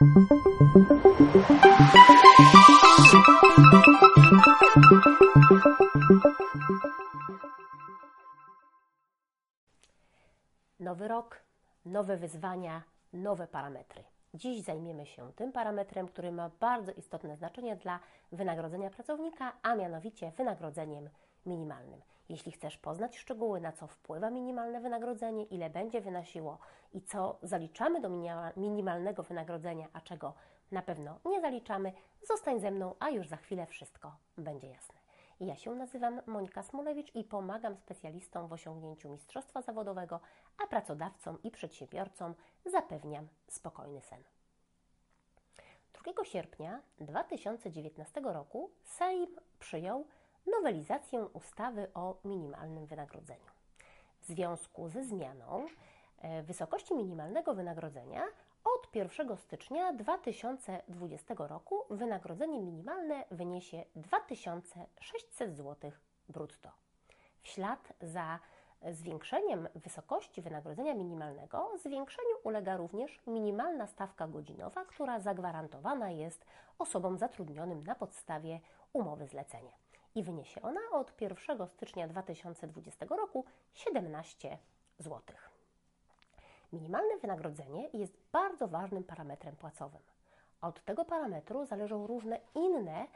Nowy rok, nowe wyzwania, nowe parametry. Dziś zajmiemy się tym parametrem, który ma bardzo istotne znaczenie dla wynagrodzenia pracownika, a mianowicie wynagrodzeniem minimalnym. Jeśli chcesz poznać szczegóły, na co wpływa minimalne wynagrodzenie, ile będzie wynosiło i co zaliczamy do minimalnego wynagrodzenia, a czego na pewno nie zaliczamy, zostań ze mną, a już za chwilę wszystko będzie jasne. Ja się nazywam Monika Smulewicz i pomagam specjalistom w osiągnięciu mistrzostwa zawodowego, a pracodawcom i przedsiębiorcom zapewniam spokojny sen. 2 sierpnia 2019 roku Sejm przyjął nowelizację ustawy o minimalnym wynagrodzeniu. W związku ze zmianą e, wysokości minimalnego wynagrodzenia od 1 stycznia 2020 roku wynagrodzenie minimalne wyniesie 2600 zł brutto. W ślad za zwiększeniem wysokości wynagrodzenia minimalnego zwiększeniu ulega również minimalna stawka godzinowa, która zagwarantowana jest osobom zatrudnionym na podstawie umowy zlecenia. I wyniesie ona od 1 stycznia 2020 roku 17 złotych. Minimalne wynagrodzenie jest bardzo ważnym parametrem płacowym. Od tego parametru zależą różne inne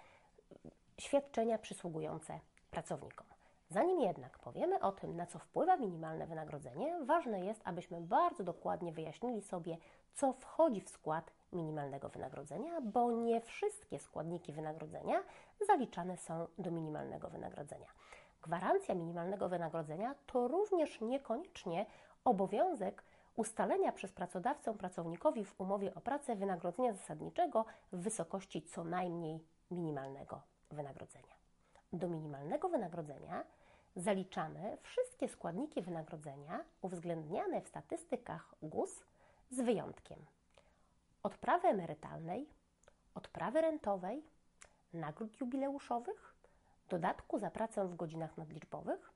świadczenia przysługujące pracownikom. Zanim jednak powiemy o tym, na co wpływa minimalne wynagrodzenie, ważne jest, abyśmy bardzo dokładnie wyjaśnili sobie, co wchodzi w skład minimalnego wynagrodzenia, bo nie wszystkie składniki wynagrodzenia zaliczane są do minimalnego wynagrodzenia. Gwarancja minimalnego wynagrodzenia to również niekoniecznie obowiązek ustalenia przez pracodawcę pracownikowi w umowie o pracę wynagrodzenia zasadniczego w wysokości co najmniej minimalnego wynagrodzenia. Zaliczamy wszystkie składniki wynagrodzenia uwzględniane w statystykach GUS z wyjątkiem odprawy emerytalnej, odprawy rentowej, nagród jubileuszowych, dodatku za pracę w godzinach nadliczbowych,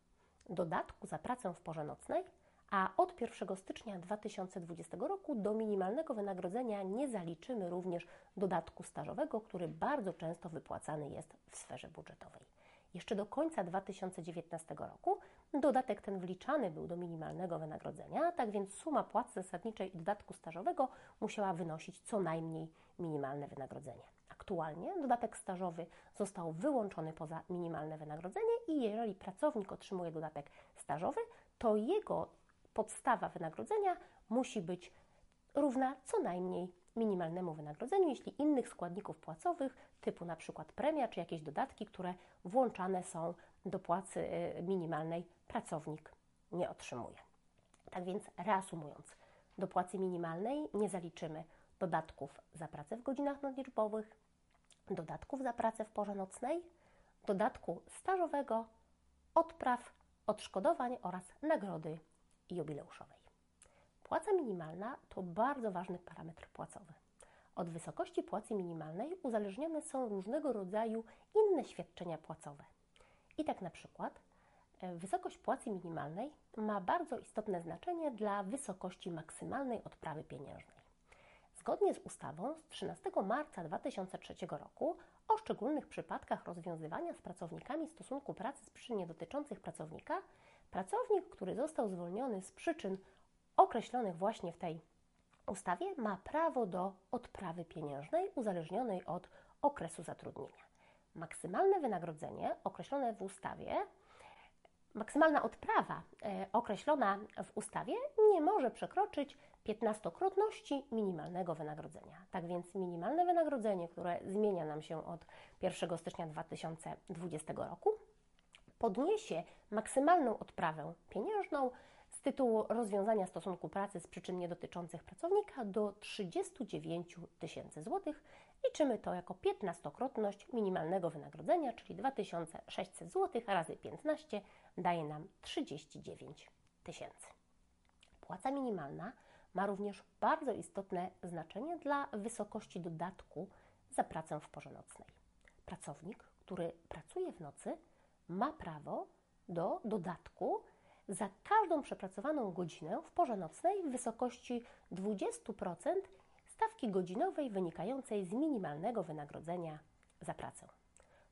dodatku za pracę w porze nocnej a od 1 stycznia 2020 roku do minimalnego wynagrodzenia nie zaliczymy również dodatku stażowego, który bardzo często wypłacany jest w sferze budżetowej. Jeszcze do końca 2019 roku dodatek ten wliczany był do minimalnego wynagrodzenia, tak więc suma płacy zasadniczej i dodatku stażowego musiała wynosić co najmniej minimalne wynagrodzenie. Aktualnie dodatek stażowy został wyłączony poza minimalne wynagrodzenie i jeżeli pracownik otrzymuje dodatek stażowy, to jego podstawa wynagrodzenia musi być równa co najmniej minimalnemu wynagrodzeniu, jeśli innych składników płacowych, typu na przykład premia czy jakieś dodatki, które włączane są do płacy y, minimalnej, pracownik nie otrzymuje. Tak więc reasumując, do płacy minimalnej nie zaliczymy dodatków za pracę w godzinach nadliczbowych, dodatków za pracę w porze nocnej, dodatku stażowego, odpraw, odszkodowań oraz nagrody jubileuszowej. Płaca minimalna to bardzo ważny parametr płacowy. Od wysokości płacy minimalnej uzależnione są różnego rodzaju inne świadczenia płacowe. I tak na przykład e, wysokość płacy minimalnej ma bardzo istotne znaczenie dla wysokości maksymalnej odprawy pieniężnej. Zgodnie z ustawą z 13 marca 2003 roku o szczególnych przypadkach rozwiązywania z pracownikami stosunku pracy z przyczyn dotyczących pracownika Pracownik, który został zwolniony z przyczyn określonych właśnie w tej ustawie, ma prawo do odprawy pieniężnej uzależnionej od okresu zatrudnienia. Maksymalne wynagrodzenie określone w ustawie, maksymalna odprawa e, określona w ustawie nie może przekroczyć 15-krotności minimalnego wynagrodzenia. Tak więc minimalne wynagrodzenie, które zmienia nam się od 1 stycznia 2020 roku, podniesie maksymalną odprawę pieniężną tytułu rozwiązania stosunku pracy z przyczyn niedotyczących pracownika do 39 tysięcy złotych. Liczymy to jako 15-krotność minimalnego wynagrodzenia, czyli 2600 zł razy 15 daje nam 39 tysięcy. Płaca minimalna ma również bardzo istotne znaczenie dla wysokości dodatku za pracę w porze nocnej. Pracownik, który pracuje w nocy, ma prawo do dodatku za każdą przepracowaną godzinę w porze nocnej w wysokości 20% z stawki godzinowej wynikającej z minimalnego wynagrodzenia za pracę.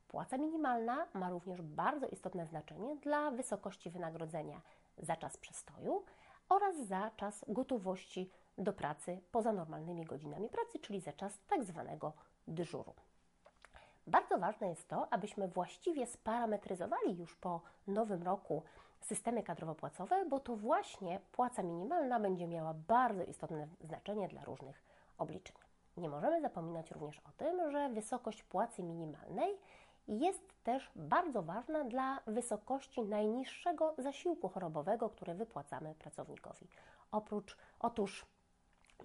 Płaca minimalna ma również bardzo istotne znaczenie dla wysokości wynagrodzenia za czas przestoju oraz za czas gotowości do pracy poza normalnymi godzinami pracy, czyli za czas tak zwanego dyżuru. Bardzo ważne jest to, abyśmy właściwie sparametryzowali już po nowym roku systemy kadrowo-płacowe, bo to właśnie płaca minimalna będzie miała bardzo istotne znaczenie dla różnych obliczeń. Nie możemy zapominać również o tym, że wysokość płacy minimalnej jest też bardzo ważna dla wysokości najniższego zasiłku chorobowego, który wypłacamy pracownikowi. Oprócz, otóż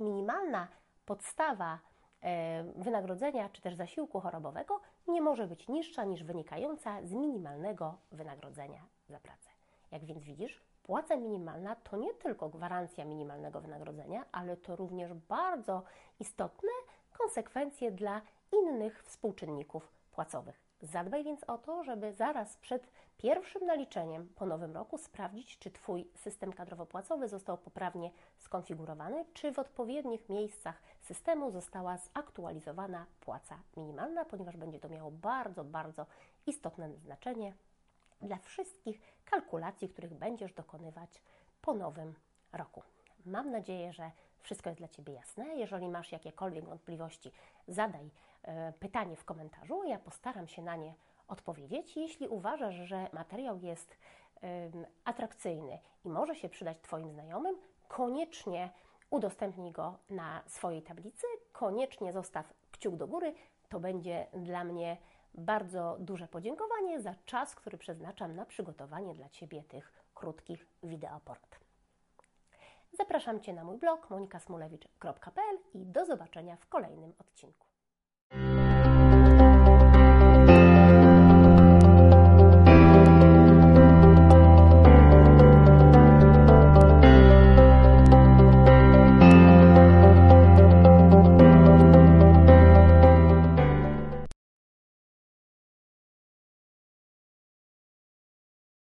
minimalna podstawa e, wynagrodzenia czy też zasiłku chorobowego nie może być niższa niż wynikająca z minimalnego wynagrodzenia za pracę. Jak więc widzisz, płaca minimalna to nie tylko gwarancja minimalnego wynagrodzenia, ale to również bardzo istotne konsekwencje dla innych współczynników płacowych. Zadbaj więc o to, żeby zaraz przed pierwszym naliczeniem po nowym roku sprawdzić, czy Twój system kadrowo-płacowy został poprawnie skonfigurowany, czy w odpowiednich miejscach systemu została zaktualizowana płaca minimalna, ponieważ będzie to miało bardzo, bardzo istotne znaczenie dla wszystkich kalkulacji, których będziesz dokonywać po nowym roku. Mam nadzieję, że wszystko jest dla Ciebie jasne. Jeżeli masz jakiekolwiek wątpliwości, zadaj e, pytanie w komentarzu. Ja postaram się na nie odpowiedzieć. Jeśli uważasz, że materiał jest e, atrakcyjny i może się przydać Twoim znajomym, koniecznie udostępnij go na swojej tablicy, koniecznie zostaw kciuk do góry. To będzie dla mnie bardzo duże podziękowanie za czas, który przeznaczam na przygotowanie dla Ciebie tych krótkich wideoport. Zapraszam Cię na mój blog monikasmulewicz.pl i do zobaczenia w kolejnym odcinku.